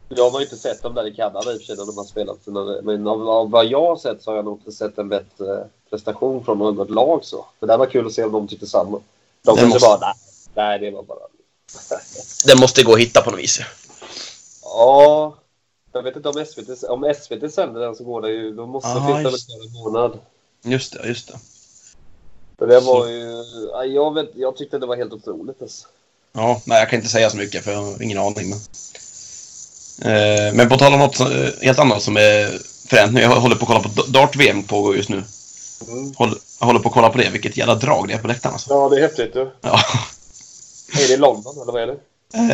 Jag har ju inte sett dem där i Kanada i och för sig när de har spelat. Men av, av vad jag har sett så har jag nog inte sett en bättre prestation från något lag. Så. Det där var kul att se om de tyckte samma. De kanske måste- bara, nej, nej, det var bara... Den måste gå att hitta på något vis. Ja, jag vet inte om SVT, om SVT sänder den så går det ju, då måste Ah, det finnas just- en månad. Just det, just det. För det Så- var ju, ja, jag, vet, jag tyckte det var helt otroligt. Alltså. Ja, nej jag kan inte säga så mycket för jag har ingen aning. Men, eh, men på tal om något eh, helt annat som är fränt nu. Jag håller på att kolla på Dart-VM pågår just nu. Mm. Håller, jag håller på att kolla på det. Vilket jävla drag det är på läktaren alltså. Ja, det är häftigt du. Ja, Är det London eller vad är det?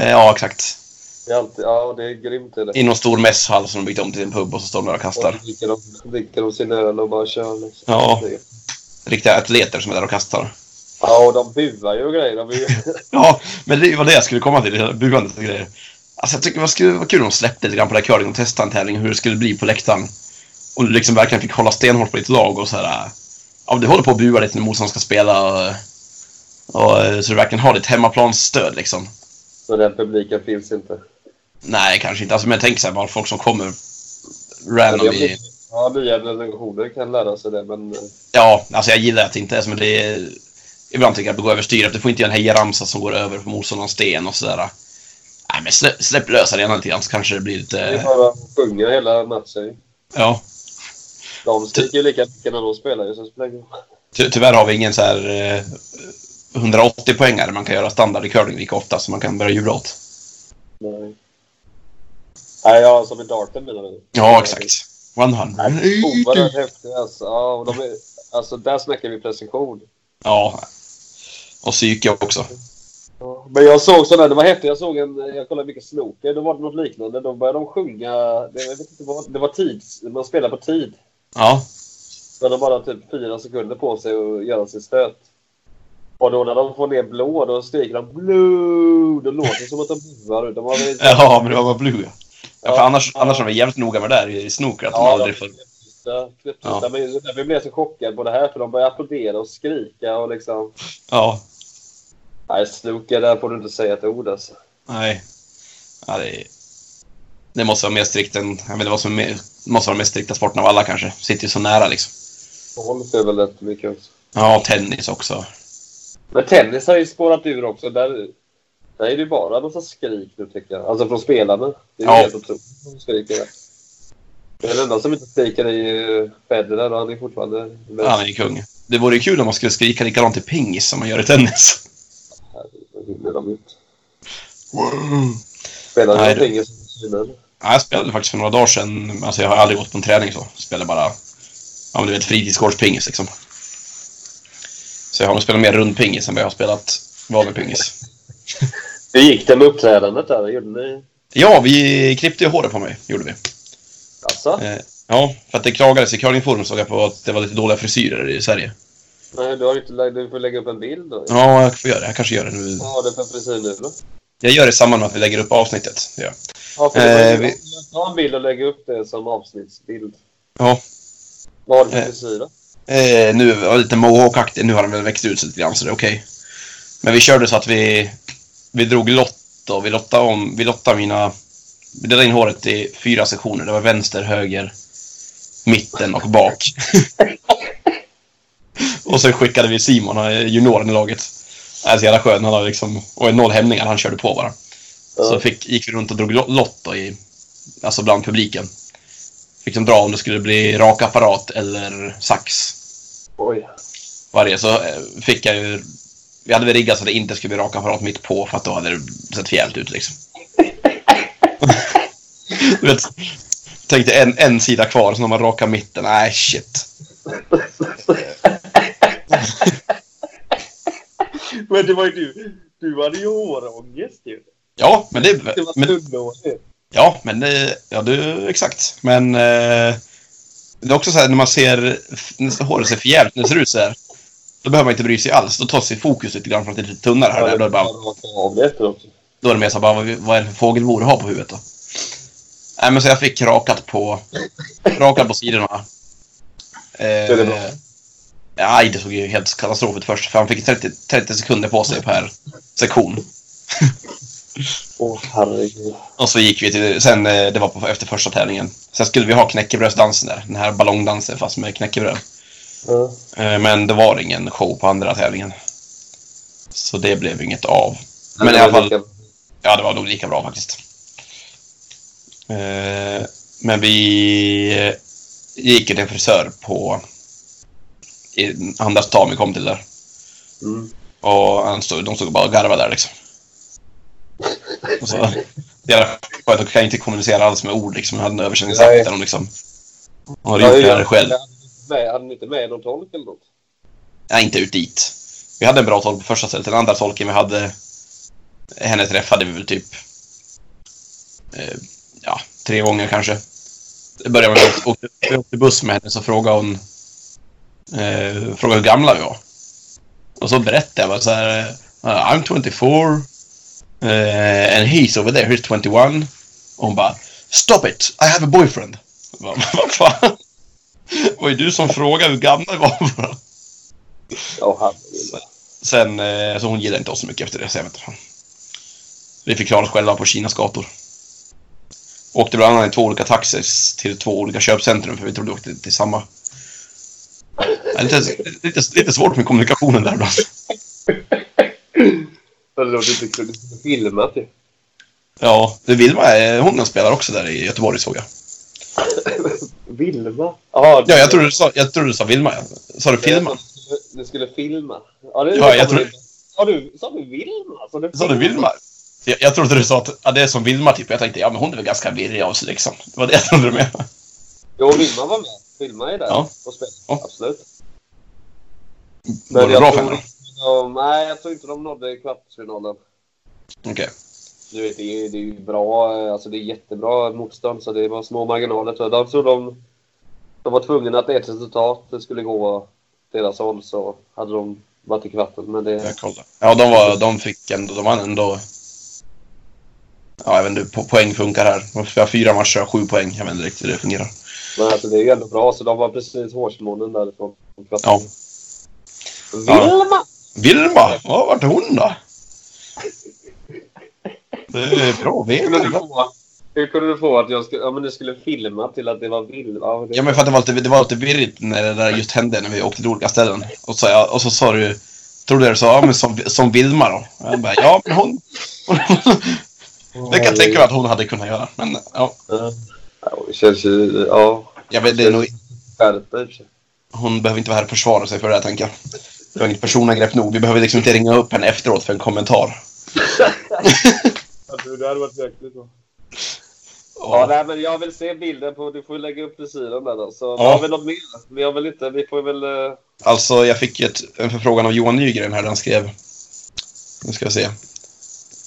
eh, ja exakt. Det är alltid, ja, det är grymt. Är det. I någon stor mässhall som de byggt om till en pub och så står de där och Och kastar. så dricker de, dricker de sin öl och bara kör. Liksom. Ja. Riktiga atleter som är där och kastar. ja, och de buar ju och grejer. De ju... Ja, men det var det jag skulle komma till. Buandet och grejer. Alltså jag tycker det skulle vara kul om de släppte lite grann på det här curling och tävling hur det skulle bli på läktaren. Och du liksom verkligen fick hålla stenhårt på ditt lag och så här. Ja, du håller på att bua lite när motståndaren ska spela. Och, och, så du verkligen har ditt hemmaplansstöd liksom. Så den publiken finns inte. Nej, kanske inte. Alltså, men tänk så här, bara folk som kommer Ja, random det i... ja, nya generationer kan lära sig det, men... eh, Ja, alltså jag gillar att det inte är som det är... Ibland tycker jag att det går överstyr. Du får inte göra en hejaramsa som går över på motståndarens sten och sådär. Nej, men släpp, släpp lös arenan lite grann så kanske det blir Det är lite... bara att sjunga hela matchen. Ja. De skriker ju lika mycket när de spelar ju, så det spelar roll. Ty tyvärr har vi ingen så här eh, 180 poängare man kan göra standard i curling lika ofta som man kan börja jubla åt. Nej. Nej, ja, som i darten menar du? Ja, exakt. 100. Oerhört häftigt alltså. Ja, och de är, alltså där snackar vi precision. Ja. Och psyke också. Ja, Men jag såg sådana, det var häftigt. Jag såg en, jag kollade mycket snooker, då var det något liknande. Då började de sjunga, det, jag vet inte vad, det var tid, man spelar på tid. Ja. Så de bara typ fyra sekunder på sig att göra sin stöt. Och då när de får ner blå, då skriker de blue. Då låter det som att de buar. De har väl- Ja, men det var bara blue. Ja, för Ja. annars, annars är de jävligt noga med det där i snooker. Att de Ja, aldrig de- får... Ja, Ja. ja. Men därför blev så chockad på det här, för de började applådera och skrika och liksom... Ja. Nej, snooker, där får du inte säga ett ord alltså. Nej. Ja, det, är- det måste vara mer strikt än... Jag vet inte vad som är mer, det måste vara den mest strikta sporten av alla kanske. Sitter ju så nära liksom. Golf är väl rätt mycket också. Ja, tennis också. Men tennis har ju spårat ur också. Där, där är det ju bara massa skrik nu tycker jag. Alltså från spelarna. Det är Ja. helt otroligt. De skriker där. Den enda som inte skriker är ju Federer och han är fortfarande bäst. Han är kung. Det vore kul om man skulle skrika likadant i pingis som man gör i tennis. Hur de ut? Spelar Nej, du det- någonting i Kina? Ja, jag spelade faktiskt för några dagar sedan. Alltså jag har aldrig gått på en träning så. Jag spelade bara, ja men du vet fritidsgårdspingis liksom. Så jag har nog spelat mer rundpingis än vad jag har spelat vanlig pingis. Hur gick det med uppträdandet där? Gjorde ni? Ja, vi klippte ju håret på mig, gjorde vi. Alltså? Eh, ja, för att det klagades i curlingforum såg jag på att det var lite dåliga frisyrer i Sverige. Nej, du, har inte, lagt- du får lägga upp en bild då. Ja, jag får göra det. Jag kanske gör det nu. Vad har du för frisyr nu då? Jag gör det i samband med att vi lägger upp avsnittet. Ja. Ja, för Eh, eh, vi- Ta en bild och lägga upp det som avsnittsbild. ja. Vad har du för Eh. frisyr då? Eh, nu var lite mohawkaktig. Nu har den väl växt ut sig lite grann så det är okej. Men vi körde så att vi, vi drog lott och vi lottade om, vi lottade mina, vi delade in håret i fyra sektioner. Det var vänster, höger, mitten och bak. och sen skickade vi Simon, junioren i laget. Han är så jävla skön, han har liksom, och är noll hämningar, han körde på bara. Så fick, gick vi runt och drog lo- lott då i alltså bland publiken. De dra om det skulle bli rak apparat eller sax. Oj. Varje så eh, fick jag ju... Vi hade väl riggat så att det inte skulle bli rak apparat mitt på för att då hade det sett för jävligt ut liksom. du vet, tänkte en, en sida kvar, så när man rakar mitten, nej shit. Men det var ju du. Du hade ju hårångest ju. Ja, men det... Det var tunnhårigt. Ja, men det... Ja, du, exakt. Men... Eh, det är också så här när man ser... När håret ser för jävligt när det ser ut så här. Då behöver man inte bry sig alls. Då tar sig fokus lite grann för att det är lite tunnare här. där. Då är det bara... Då är det mer så här, bara, vad, vad är det för fågelbo du har på huvudet då? Nej, men så jag fick rakat på, rakat på sidorna. Eh, är det bra? Nej, det såg ju helt katastrof ut först. För han fick 30, 30 sekunder på sig per sektion. Åh herregud. Och så gick vi till, sen, eh, det var på, efter första tävlingen. Sen skulle vi ha knäckebrödsdansen där. Den här ballongdansen fast med knäckebröd. Eh, men det var ingen show på andra tävlingen. Så det blev inget av. Men det i alla fall, lika- Ja, det var nog lika bra faktiskt. Eh, men vi gick till en frisör på andra stan vi kom till där. Mm. Och han stod, de stod bara och garvade där liksom. Och så, det är skönt att kan inte kommunicera alls med ord liksom. Jag hade en översättningsapp där de liksom... Har du gjort det här själv? Hade ni inte med någon tolk eller något? Nej, inte ut dit. Vi hade en bra tolk på första stället. Den andra tolken vi hade... Henne träffade vi väl typ... Eh, ja, tre gånger kanske. Det började med att vi åkte, vi åkte buss med henne så frågade hon... Eh, frågade hur gamla vi var. Och så berättade jag bara så här... eh, I'm 24. Eh, and he's over there, he's 21. Och hon bara... Stop it! I have a boyfriend. Bara, Vad fan? Det var ju du som frågade hur gamla vi var. Ja, herregud. Sen, eh, så hon gillade inte oss så mycket efter det, så jag vet inte. Vi fick klara oss själva på Kinas gator. Åkte bland annat i två olika taxis till två olika köpcentrum för vi trodde vi åkte till samma. Lite, lite, lite svårt med kommunikationen där ibland. Inte kul. Du skulle filma typ. Ja, det Vilma, eh, hon spelar också där i Göteborg såg jag. Vilma? Ja, Ja, jag trodde du sa, jag trodde du sa Vilma. Sa du filma? Du skulle filma. Ja, det Ja, jag tror- Sa du, sa du Vilma? Sa du, Sa du Vilma? Jag, jag trodde du sa att ja, det är som Vilma typ. Jag tänkte, ja men hon är väl ganska virrig av sig liksom. Det var det jag trodde du menade. Jo, Vilma var med. Vilma är där Ja. och spelar. Ja. Absolut. Var det bra för henne? Nej, jag tror inte de nådde kvartsfinalen. Okej. Du vet, det är, det är ju bra. Alltså det är jättebra motstånd, så det var små marginaler. Så de, så de, de var tvungna att ett resultat skulle gå deras håll, så hade de varit i kvarten. Men det... Jag kollar. Ja, de, var, de fick ändå, de vann ändå... Ja, jag vet inte hur po- poäng funkar här. Vi har fyra matcher sju poäng. Jag vet inte riktigt hur det fungerar. Men alltså det är ju ändå bra, så de var precis hårsmånen därifrån. kvarten. Ja. Vilma! Vilma! Ja, vart är hon då? Det är bra få, hur kunde du få att jag skulle, ja, men du skulle filma till att det var Vilma? Ja, men det- Ja, men för att det var lite, det var lite virrigt när det där just hände, när vi åkte till olika ställen. Och så, ja, och så sa du... Trodde du sa, ja men som, som Vilma då? Och jag bara, ja men hon... det kan jag tänka mig att hon hade kunnat göra. Men ja, Ja, det känns ju... Ja. jag vet, det är nog, hon behöver inte vara här och försvara sig för det här, tänker jag. Det var inget personangrepp nog. Vi behöver liksom inte ringa upp henne efteråt för en kommentar. Ja, du, det hade varit verkligt bra. Ja, nej, men jag vill se bilden på... Du får lägga upp frisyren där då. Så Ja. har vi något mer? Vi har väl inte... Vi får väl... eh, alltså jag fick ett, en förfrågan av Johan Nygren här han skrev... Nu ska jag se.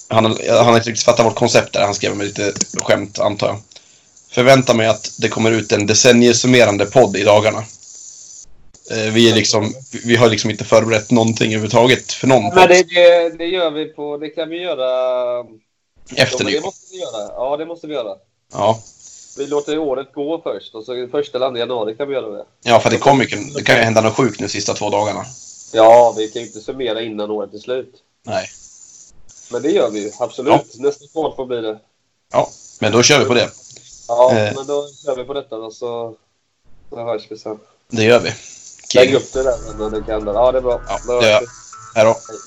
Han, han har inte riktigt fattat vårt koncept där. Han skrev med lite skämt, antar jag. Förväntar mig att det kommer ut en decenniesummerande podd i dagarna. Eh, Vi, är liksom, vi har liksom inte förberett någonting överhuvudtaget för någon Men podd det, det, det gör vi på... Det kan vi göra... efter ja, det måste vi göra. Ja, det måste vi göra. Ja. Vi låter året gå först och så första eller andra januari kan vi göra det. ja, för det, kommer, det kan ju hända något sjukt nu sista två dagarna. Ja, vi kan ju inte summera innan året är slut. Nej. Men det gör vi ju. Absolut. Nästa podd får bli det. Ja, men då kör vi på det. Ja, Eh. men då kör vi på detta då så, så hörs vi sen. Det gör vi. Lägg upp det där när du kan. Ja, det är bra. Ja, det gör jag. Hej då. Hej.